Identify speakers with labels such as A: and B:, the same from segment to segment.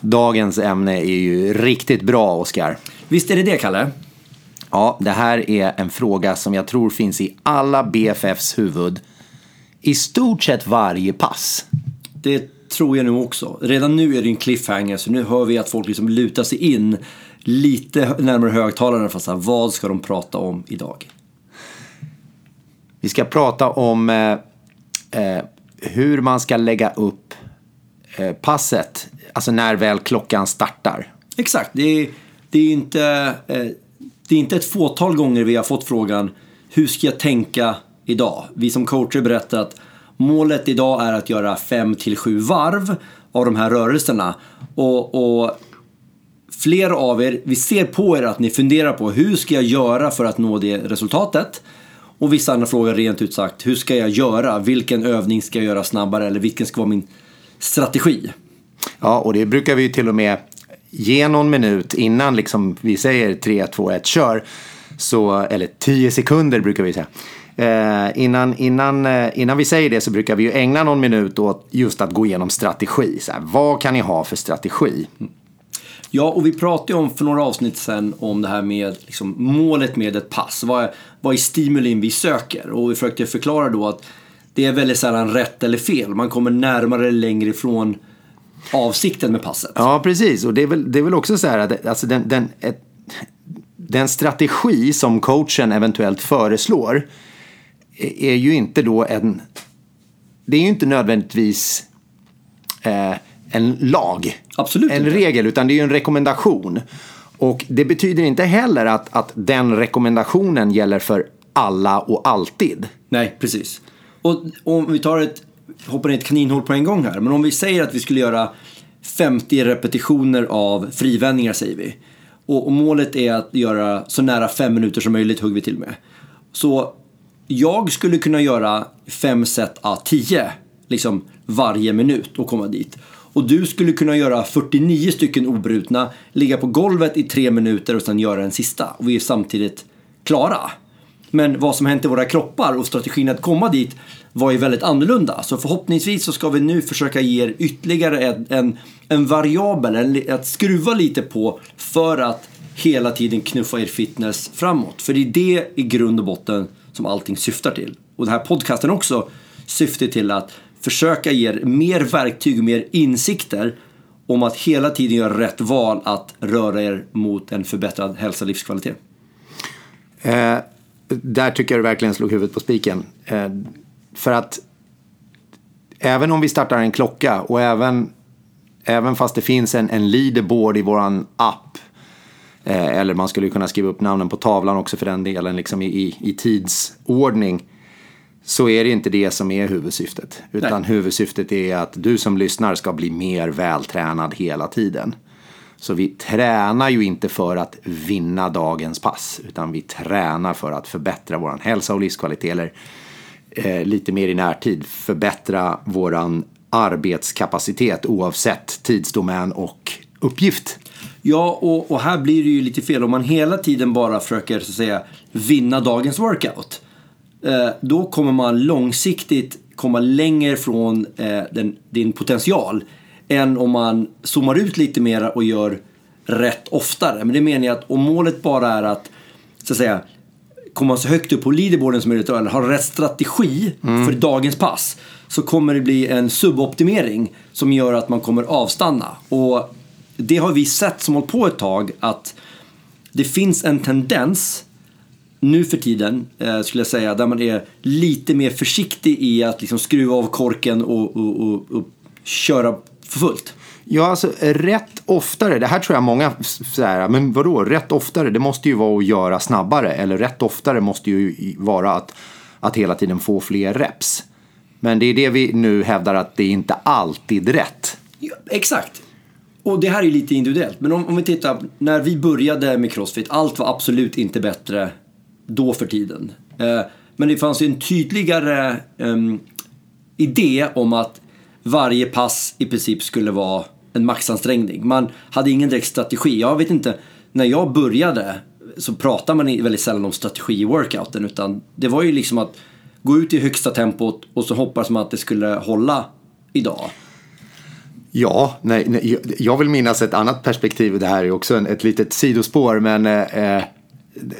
A: Dagens ämne är ju riktigt bra, Oskar.
B: Visst är det det, Kalle?
A: Ja, det här är en fråga som jag tror finns i alla BFFs huvud. I stort sett varje pass.
B: Det tror jag nog också. Redan nu är det en cliffhanger, så nu hör vi att folk liksom lutar sig in lite närmare högtalarna för att säga, vad ska de prata om idag?
A: Vi ska prata om eh, eh, hur man ska lägga upp Eh, passet, alltså när väl klockan startar.
B: Exakt, det är, det är, inte, eh, det är inte ett fåtal gånger vi har fått frågan hur ska jag tänka idag? Vi som coacher berättar att målet idag är att göra 5 till 7 varv av de här rörelserna. Och, och flera av er, vi ser på er att ni funderar på hur ska jag göra för att nå det resultatet? Och vissa andra frågar rent ut sagt, hur ska jag göra? Vilken övning ska jag göra snabbare? Eller vilken ska vara min strategi?
A: Ja, och det brukar vi ju till och med ge någon minut innan liksom vi säger 3, 2, 1, kör. Så, eller 10 sekunder brukar vi säga. Eh, innan, innan, eh, innan vi säger det så brukar vi ju ägna någon minut åt just att gå igenom strategi. Så här, vad kan ni ha för strategi?
B: Ja, och vi pratade ju om för några avsnitt sen om det här med liksom, målet med ett pass. Vad är, vad är stimulin vi söker? Och vi försökte förklara då att det är väldigt sällan rätt eller fel. Man kommer närmare eller längre ifrån avsikten med passet.
A: Ja, precis. Och det är väl, det är väl också så här att alltså den, den, ett, den strategi som coachen eventuellt föreslår är ju inte då en... Det är ju inte nödvändigtvis eh, en lag.
B: Absolut
A: En
B: inte.
A: regel, utan det är ju en rekommendation. Och det betyder inte heller att, att den rekommendationen gäller för alla och alltid.
B: Nej, precis. Och om vi tar ett, hoppar ner i ett kaninhål på en gång här. Men om vi säger att vi skulle göra 50 repetitioner av frivändningar säger vi. Och, och målet är att göra så nära 5 minuter som möjligt hugger vi till med. Så jag skulle kunna göra 5 set a 10 liksom varje minut och komma dit. Och du skulle kunna göra 49 stycken obrutna, ligga på golvet i tre minuter och sen göra en sista. Och vi är samtidigt klara. Men vad som hänt i våra kroppar och strategin att komma dit var ju väldigt annorlunda. Så förhoppningsvis så ska vi nu försöka ge er ytterligare en, en, en variabel, en, att skruva lite på för att hela tiden knuffa er fitness framåt. För det är det i grund och botten som allting syftar till. Och den här podcasten också syftar till att försöka ge er mer verktyg och mer insikter om att hela tiden göra rätt val att röra er mot en förbättrad hälsa och livskvalitet.
A: Eh, där tycker jag du verkligen slog huvudet på spiken. Eh, för att även om vi startar en klocka och även, även fast det finns en, en leaderboard i våran app eh, eller man skulle kunna skriva upp namnen på tavlan också för den delen liksom i, i, i tidsordning så är det inte det som är huvudsyftet. Utan
B: Nej.
A: huvudsyftet är att du som lyssnar ska bli mer vältränad hela tiden. Så vi tränar ju inte för att vinna dagens pass, utan vi tränar för att förbättra vår hälsa och livskvalitet. Eller eh, lite mer i närtid, förbättra våran arbetskapacitet oavsett tidsdomän och uppgift.
B: Ja, och, och här blir det ju lite fel. Om man hela tiden bara försöker så att säga vinna dagens workout. Eh, då kommer man långsiktigt komma längre från eh, den, din potential. Än om man zoomar ut lite mer och gör rätt oftare. Men det menar jag att om målet bara är att så att säga komma så högt upp på leaderboarden som möjligt eller ha rätt strategi för dagens pass så kommer det bli en suboptimering som gör att man kommer avstanna. Och det har vi sett som hållit på ett tag att det finns en tendens nu för tiden eh, skulle jag säga där man är lite mer försiktig i att liksom skruva av korken och, och, och, och köra för fullt.
A: Ja, alltså rätt oftare. Det här tror jag många säger, men vadå, rätt oftare? Det måste ju vara att göra snabbare. Eller rätt oftare måste ju vara att, att hela tiden få fler reps. Men det är det vi nu hävdar att det är inte alltid rätt.
B: Ja, exakt. Och det här är ju lite individuellt. Men om, om vi tittar, när vi började med Crossfit, allt var absolut inte bättre då för tiden. Eh, men det fanns ju en tydligare ehm, idé om att varje pass i princip skulle vara en maxansträngning. Man hade ingen direkt strategi. Jag vet inte, när jag började så pratade man väldigt sällan om strategi i workouten utan det var ju liksom att gå ut i högsta tempot och så hoppas man att det skulle hålla idag.
A: Ja, nej, nej, jag- vill minnas ett annat perspektiv. Det här är också en, ett litet sidospår. Men eh, eh,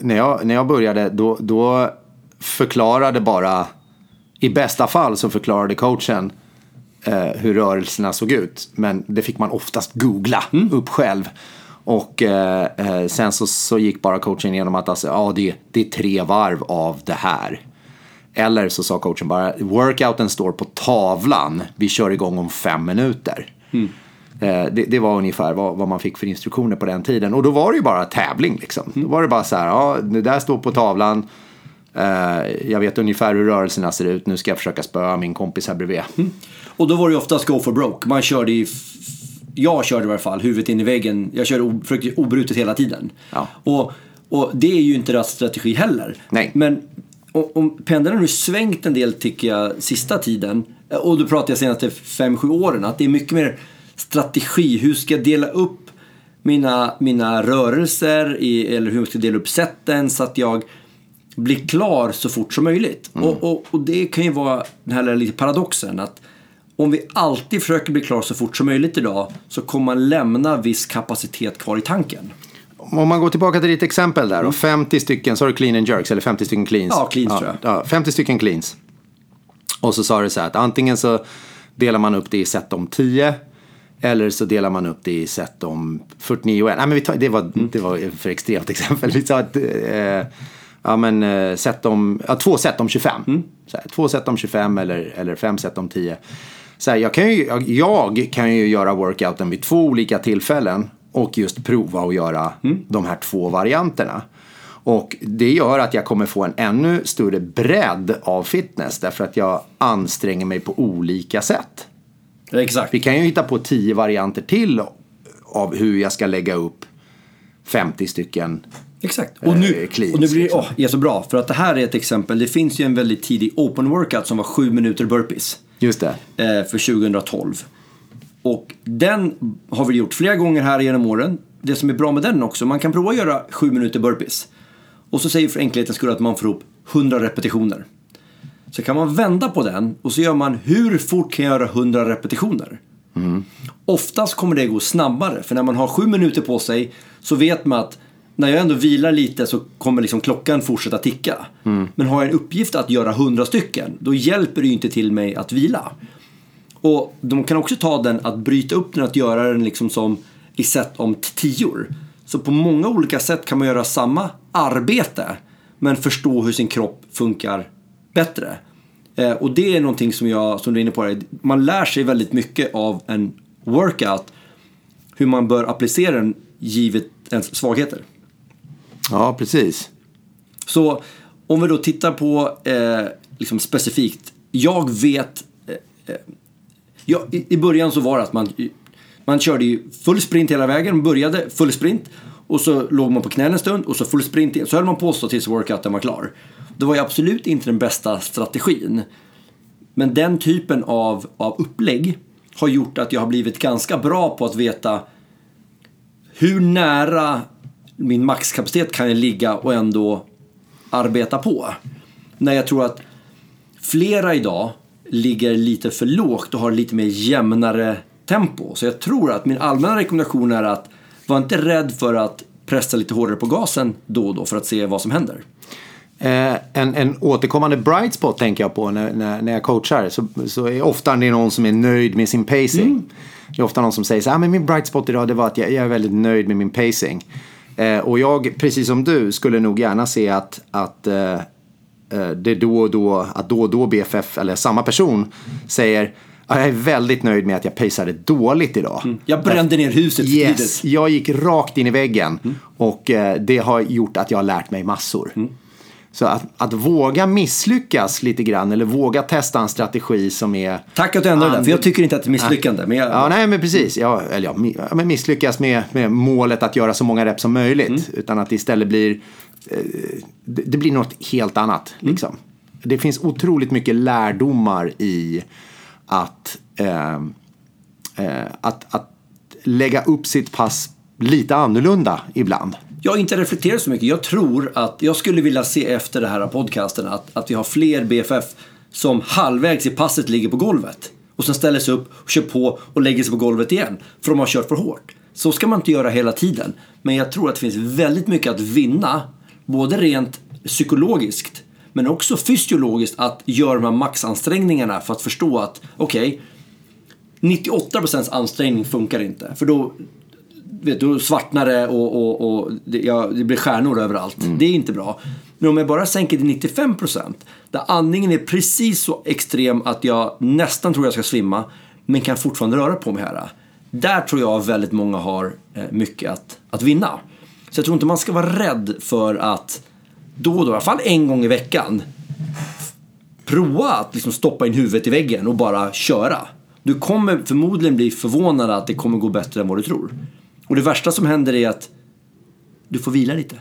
A: när, jag, när jag började då, då förklarade bara, i bästa fall så förklarade coachen eh, hur rörelserna såg ut. Men det fick man oftast googla upp själv. Och eh, eh, sen så, så gick bara coachen igenom att alltså, ja, det, det är tre varv av det här. Eller så sa coachen bara, workouten står på tavlan, vi kör igång om fem minuter. Eh, det, det var ungefär vad, vad man fick för instruktioner på den tiden. Och då var det ju bara tävling liksom. Då var det bara så här, ja, det där står på tavlan. Eh, jag vet ungefär hur rörelserna ser ut, nu ska jag försöka spöa min kompis här bredvid.
B: Och då var det oftast go for broke. Man körde i... Jag körde i alla fall huvudet in i väggen. Jag körde o- obrutet hela tiden.
A: Ja.
B: Och, och det är ju inte rätt strategi heller.
A: Nej.
B: Men om, om pendeln har nu svängt en del tycker jag sista tiden. Och då pratar jag senaste 5-7 åren. Att det är mycket mer strategi. Hur ska jag dela upp mina, mina rörelser i, eller hur jag ska dela upp sätten så att jag blir klar så fort som möjligt. Och, och, och det kan ju vara den här lite paradoxen att om vi alltid försöker bli klar så fort som möjligt idag så kommer man lämna viss kapacitet kvar i tanken.
A: Om man går tillbaka till ditt exempel där då, 50 stycken, sa du clean and jerks eller 50 stycken cleans?
B: Ja, cleans tror jag.
A: Ja, 50 stycken cleans. Och så sa du så här att antingen så delar man upp det i set om 10 eller så delar man upp det i set om 49 och 1. Nej, men vi tar, det, var,
B: Mm.
A: det var för extremt exempel. Vi sa att eh, ja, men, eh, set om, ja, två set om 25.
B: Mm.
A: Här, två set om 25 eller, eller fem set om 10. Så här, jag, kan ju, jag, jag kan ju göra workouten vid två olika tillfällen och just prova att göra
B: Mm.
A: de här två varianterna. Och det gör att jag kommer få en ännu större bredd av fitness därför att jag anstränger mig på olika sätt.
B: Exakt.
A: Vi kan ju hitta på tio varianter till av hur jag ska lägga upp 50 stycken.
B: Exakt. Och nu,
A: Eh, cleans,
B: och nu blir det
A: liksom.
B: åh, jättebra. För att det här är ett exempel. Det finns ju en väldigt tidig open workout som var 7 minuter burpees.
A: Just det.
B: eh, för 2012. Och den har vi gjort flera gånger här genom åren. Det som är bra med den också, man kan prova att göra 7 minuter burpees. Och så säger för enkelhetens skull att man får ihop 100 repetitioner. Så kan man vända på den och så gör man hur fort kan jag göra 100 repetitioner? Oftast kommer det gå snabbare för när man har 7 minuter på sig så vet man att när jag ändå vilar lite så kommer liksom klockan fortsätta ticka. Men har jag en uppgift att göra 100 stycken då hjälper det ju inte till mig att vila. Och de kan också ta den att bryta upp den att göra den liksom som i set om tior. Så på många olika sätt kan man göra samma arbete men förstå hur sin kropp funkar bättre. Eh, och det är någonting som jag, som du är inne på, här, man lär sig väldigt mycket av en workout hur man bör applicera den givet ens svagheter.
A: Ja, precis.
B: Så om vi då tittar på eh, liksom specifikt. Jag vet... Eh, eh, ja, i, I början så var det att man, man körde ju full sprint hela vägen. Man började full sprint och så låg man på knäna en stund och så full sprint igen. Så höll man på så tills workouten var klar. Det var ju absolut inte den bästa strategin. Men den typen av, av upplägg har gjort att jag har blivit ganska bra på att veta hur nära min maxkapacitet kan jag ligga och ändå arbeta på. När jag tror att flera idag ligger lite för lågt och har lite mer jämnare tempo. Så jag tror att min allmänna rekommendation är att var inte rädd för att pressa lite hårdare på gasen då och då för att se vad som händer.
A: Eh, en, en återkommande bright spot tänker jag på när, när, när jag coachar. Så, så är ofta det någon som är nöjd med sin pacing. Det är ofta någon som säger så här, ah, men min bright spot idag det var att jag, jag är väldigt nöjd med min pacing. Eh, och jag, precis som du, skulle nog gärna se att, att eh, eh, det då och då, att då och då BFF, eller samma person, säger "Ah, jag är väldigt nöjd med att jag paceade dåligt idag.
B: Jag brände ner huset
A: Yes,
B: tidigt.
A: jag gick rakt in i väggen och eh, det har gjort att jag har lärt mig massor. Så att, att våga misslyckas lite grann eller våga testa en strategi som är...
B: Tack att du ändrade det, för jag tycker inte att det är misslyckande. Men jag,
A: Ja, nej men precis. Ja, eller ja, men misslyckas med, med målet att göra så många reps som möjligt. Utan att det istället blir... Eh, det, blir något helt annat. Liksom. Det finns otroligt mycket lärdomar i att, eh, eh, att, att lägga upp sitt pass lite annorlunda ibland.
B: Jag har inte reflekterat så mycket. Jag tror att jag skulle vilja se efter det här podcasten att, att vi har fler BFF som halvvägs i passet ligger på golvet och sen ställer sig upp och kör på och lägger sig på golvet igen för de har kört för hårt. Så ska man inte göra hela tiden. Men jag tror att det finns väldigt mycket att vinna, både rent psykologiskt men också fysiologiskt att göra de här maxansträngningarna för att förstå att okej, okay, 98% ansträngning funkar inte. För då, vet, då svartnar det och, och, och det, ja, det, blir stjärnor överallt. Mm. Det är inte bra. Men om jag bara sänker till 95% där andningen är precis så extrem att jag nästan tror jag ska svimma men kan fortfarande röra på mig här. Där tror jag väldigt många har eh, mycket att, att vinna. Så jag tror inte man ska vara rädd för att då och då, i alla fall en gång i veckan, prova att liksom stoppa in huvudet i väggen och bara köra. Du kommer förmodligen bli förvånad att det kommer gå bättre än vad du tror. Och det värsta som händer är att du får vila lite.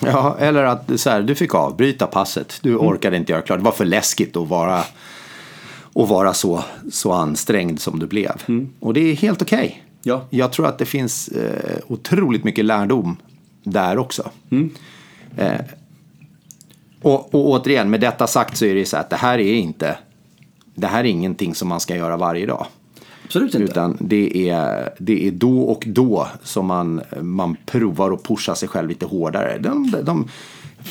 A: Ja, eller att så här, du fick avbryta passet. Du mm. orkade inte göra klart. Det var för läskigt att vara, att vara så, så ansträngd som du blev. Mm. Och det är helt okej. Okay.
B: Ja.
A: Jag tror att det finns eh, otroligt mycket lärdom där också. Mm. Eh, och, och återigen, med detta sagt så är det så att det här är inte, det här är ingenting som man ska göra varje dag.
B: Absolut inte.
A: Utan det är, det är då och då som man, man provar att pusha sig själv lite hårdare. De, de,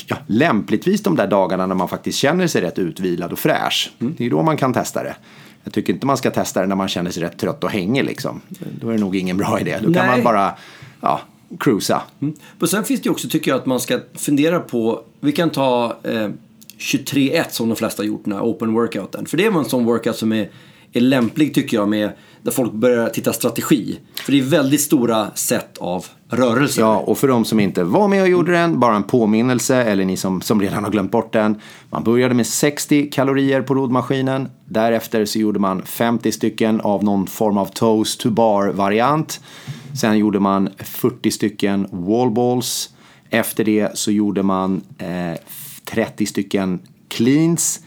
A: ja, lämpligtvis de där dagarna när man faktiskt känner sig rätt utvilad och fräsch. Mm. Det är då man kan testa det. Jag tycker inte man ska testa det när man känner sig rätt trött och hängig liksom. Då är det nog ingen bra idé. Då Nej. kan man bara ja, cruisa.
B: Mm. Och sen finns det också, tycker jag, att man ska fundera på, vi kan ta eh, 23.1 som de flesta har gjort, den här open workouten. För det är en sån workout som är, är lämplig tycker jag med där folk börjar titta strategi. För det är väldigt stora sätt av rörelser.
A: Ja, och för de som inte var med och gjorde den, bara en påminnelse, eller ni som, som redan har glömt bort den. Man började med 60 kalorier på roddmaskinen. Därefter så gjorde man 50 stycken av någon form av toast to bar-variant. Sen gjorde man 40 stycken wallballs. Efter det så gjorde man eh, 30 stycken cleans.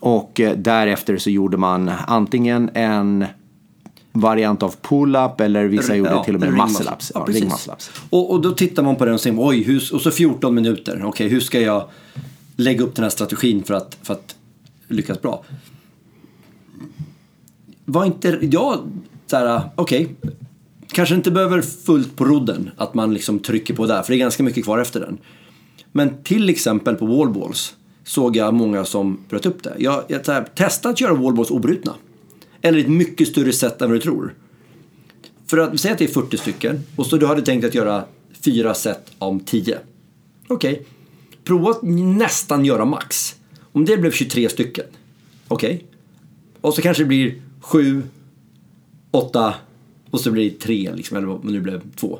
A: Och eh, därefter så gjorde man antingen en variant av pull-up eller vissa gjorde ja, till och med muscle-ups. Ja,
B: muscle och, och då tittar man på den och säger oj, hur, och så 14 minuter. Okej, okay, hur ska jag lägga upp den här strategin för att, för att lyckas bra? Var inte jag så här, okej, okay, kanske inte behöver fullt på rodden, att man liksom trycker på där, för det är ganska mycket kvar efter den. Men till exempel på wallballs såg jag många som bröt upp det. Jag, jag testade att göra wallballs obrutna. Eller ett mycket större set än vad du tror. För att säga att det är 40 stycken och så du hade tänkt att göra fyra set om 10. Okej, okay. prova att nästan göra max. Om det blev 23 stycken. Okej. Okay. Och så kanske det blir 7, 8 och så blir det 3 liksom, eller om det nu blev 2.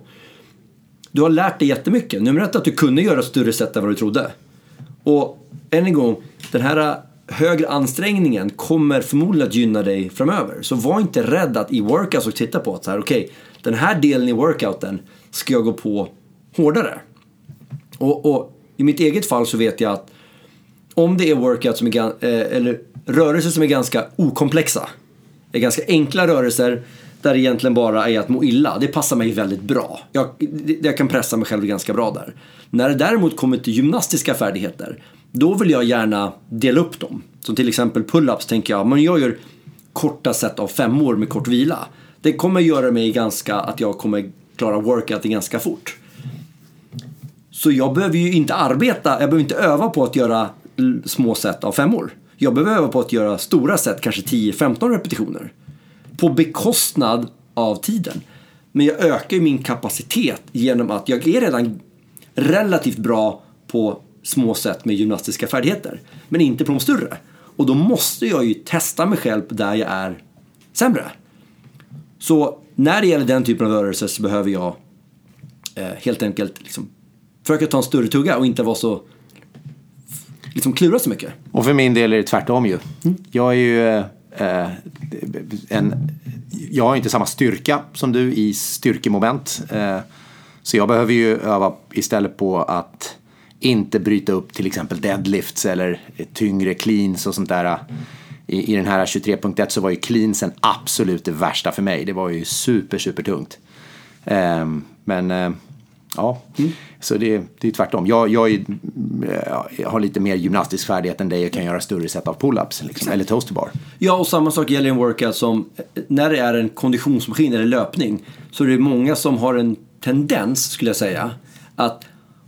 B: Du har lärt dig jättemycket. Nummer ett att du kunde göra större set än vad du trodde. Och än en gång, den här högre ansträngningen kommer förmodligen att gynna dig framöver. Så var inte rädd att i workouts och titta på att så här, okej, okay, den här delen i workouten ska jag gå på hårdare. Och, och, i mitt eget fall så vet jag att om det är workouts som är, eh, eller rörelser som är ganska okomplexa, är ganska enkla rörelser där det egentligen bara är att må illa. Det passar mig väldigt bra. Jag, jag kan pressa mig själv ganska bra där. När det däremot kommer till gymnastiska färdigheter då vill jag gärna dela upp dem. Som till exempel pull-ups tänker jag, men jag gör korta set av femmor med kort vila. Det kommer göra mig ganska, att jag kommer klara workouten ganska fort. Så jag behöver ju inte arbeta, jag behöver inte öva på att göra små set av femmor. Jag behöver öva på att göra stora set, kanske 10-15 repetitioner. På bekostnad av tiden. Men jag ökar ju min kapacitet genom att jag är redan relativt bra på små sätt med gymnastiska färdigheter. Men inte på de större. Och då måste jag ju testa mig själv där jag är sämre. Så när det gäller den typen av rörelser så behöver jag eh, helt enkelt liksom försöka ta en större tugga och inte vara så liksom klura så mycket.
A: Och för min del är det tvärtom ju. Mm. Jag är ju eh, en, jag har inte samma styrka som du i styrkemoment. Eh, så jag behöver ju öva istället på att inte bryta upp till exempel deadlifts eller tyngre cleans och sånt där. I, i den här 23.1 så var ju cleansen absolut det värsta för mig. Det var ju super, super tungt. Eh, men eh, Ja, så det, det är tvärtom. Jag, jag, är, jag har lite mer gymnastisk färdighet än dig och kan göra större set av pull-ups. Liksom, eller toaster bar.
B: Ja, och samma sak gäller en workout som när det är en konditionsmaskin eller löpning så är det många som har en tendens, skulle jag säga, att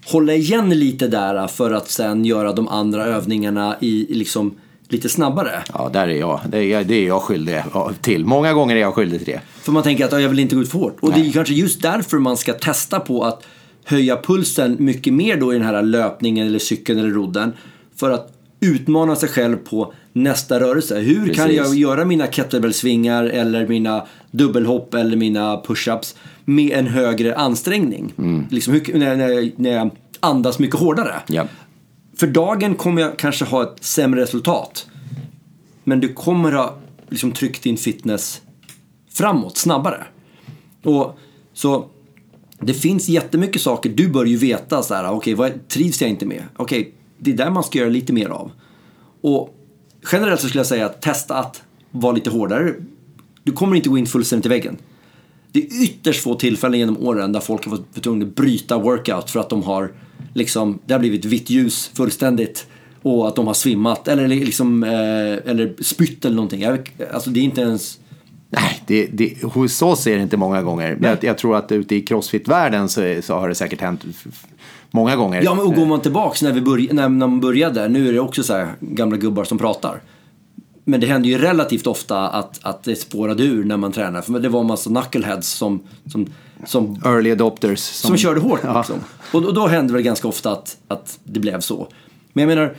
B: hålla igen lite där för att sen göra de andra övningarna i liksom lite snabbare.
A: Ja, där är jag. Det är, det är jag skyldig till. Många gånger är jag skyldig till det.
B: För man tänker att jag vill inte gå ut för hårt. Och Nej. det är kanske just därför man ska testa på att höja pulsen mycket mer då i den här löpningen eller cykeln eller rodden. För att utmana sig själv på nästa rörelse. Hur Precis. kan jag göra mina kettlebellsvingar eller mina dubbelhopp eller mina pushups med en högre ansträngning? Mm. Liksom, hur, när, när, när jag andas mycket hårdare.
A: Ja.
B: För dagen kommer jag kanske ha ett sämre resultat. Men du kommer ha liksom tryckt din fitness framåt snabbare. Och så det finns jättemycket saker du bör ju veta så här, okej okay, vad trivs jag inte med? Okej, okay, det är där man ska göra lite mer av. Och generellt så skulle jag säga att testa att vara lite hårdare. Du kommer inte gå in fullständigt i väggen. Det är ytterst få tillfällen genom åren där folk har varit tvungna att bryta workout för att de har liksom, det har blivit vitt ljus fullständigt och att de har svimmat eller liksom, eh, eller spytt eller någonting. Alltså det är inte ens
A: Nej, det, det, hos oss är det inte många gånger. Jag, jag, tror att ute i crossfit-världen så, så, har det säkert hänt många gånger.
B: Ja, men och går man tillbaks när, vi börj när, när man började, nu är det också så här gamla gubbar som pratar. Men det händer ju relativt ofta att, att det spårade ur när man tränar. För det var en massa knuckleheads som, som, som
A: Early adopters.
B: Som, som körde hårt. Ja. Liksom. Och, och då hände det ganska ofta att, att det blev så. Men jag menar,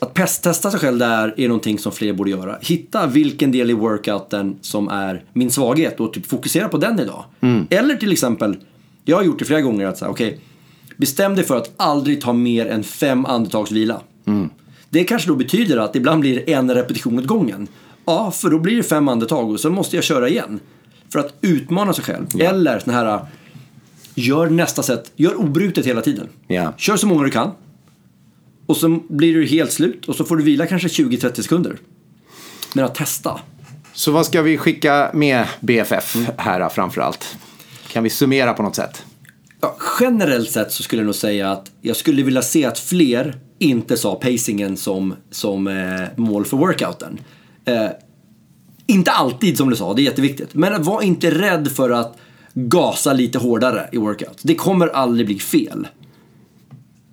B: att testa sig själv där är någonting som fler borde göra. Hitta vilken del i workouten som är min svaghet och typ fokusera på den idag. Mm. Eller till exempel, jag har gjort det flera gånger att säga, okej, okay, bestäm dig för att aldrig ta mer än fem andetagsvila. Mm. Det kanske då betyder att ibland blir en repetition åt gången. Ja, för då blir det fem andetag och sen måste jag köra igen. För att utmana sig själv. Ja. Eller sån här, gör nästa sätt, gör obrutet hela tiden.
A: Ja.
B: Kör så många du kan. Och så blir du helt slut och så får du vila kanske 20-30 sekunder. Men att testa.
A: Så vad ska vi skicka med BFF här framförallt? Kan vi summera på något sätt?
B: Ja, generellt sett så skulle jag nog säga att jag skulle vilja se att fler inte sa pacingen som, som eh, mål för workouten. Eh, inte alltid som du sa, det är jätteviktigt. Men var inte rädd för att gasa lite hårdare i workout. Det kommer aldrig bli fel.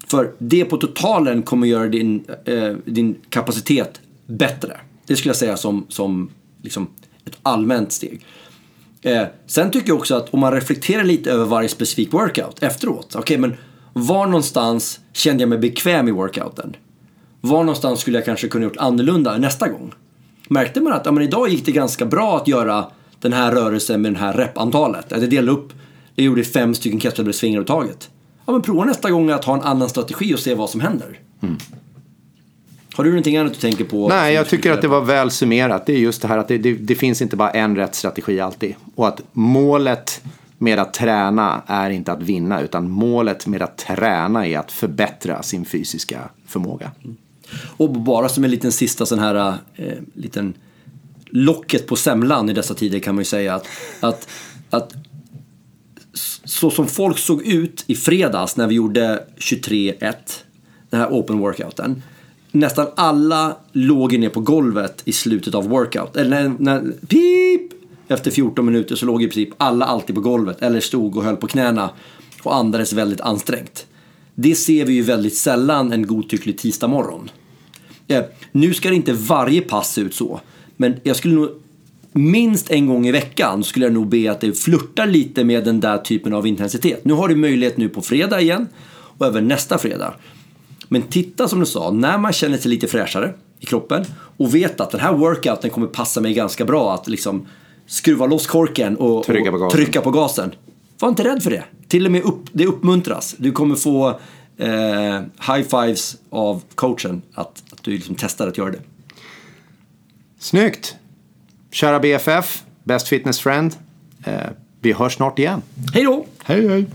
B: För det på totalen kommer göra din, eh, din kapacitet bättre. Det skulle jag säga som, som liksom ett allmänt steg. Eh, sen tycker jag också att om man reflekterar lite över varje specifik workout efteråt. Okej, okay, men var någonstans kände jag mig bekväm i workouten? Var någonstans skulle jag kanske kunna gjort annorlunda nästa gång? Märkte man att ja, men idag gick det ganska bra att göra den här rörelsen med det här repantalet? Att jag delade upp, jag gjorde fem stycken kettlebellsvingar taget ja, men prova nästa gång att ha en annan strategi och se vad som händer. Mm. Har du någonting annat du tänker på?
A: Nej, jag tycker att det var väl summerat. Det är just det här att det, det, det, finns inte bara en rätt strategi alltid. Och att målet med att träna är inte att vinna, utan målet med att träna är att förbättra sin fysiska förmåga. Mm.
B: Och bara som en liten sista sån här, eh, liten locket på semlan i dessa tider kan man ju säga att, att, att så som folk såg ut i fredags när vi gjorde 23-1, den här open workouten. Nästan alla låg ner på golvet i slutet av workout. Eller när, när pip! Efter 14 minuter så låg i princip alla alltid på golvet eller stod och höll på knäna och andades väldigt ansträngt. Det ser vi ju väldigt sällan en godtycklig tisdag morgon. Eh, nu ska det inte varje pass se ut så, men jag skulle nog minst en gång i veckan skulle jag nog be att det flörtar lite med den där typen av intensitet. Nu har du möjlighet nu på fredag igen och även nästa fredag. Men titta som du sa, när man känner sig lite fräschare i kroppen och vet att den här workouten kommer passa mig ganska bra att liksom skruva loss korken och trycka på gasen. Trycka på gasen. Var inte rädd för det. Till och med upp, det uppmuntras. Du kommer få eh, high fives av coachen att, att du liksom testar att göra det.
A: Snyggt! Kära BFF, Best Fitness Friend. Eh, vi hörs snart igen.
B: Hej då!
A: Hej hej!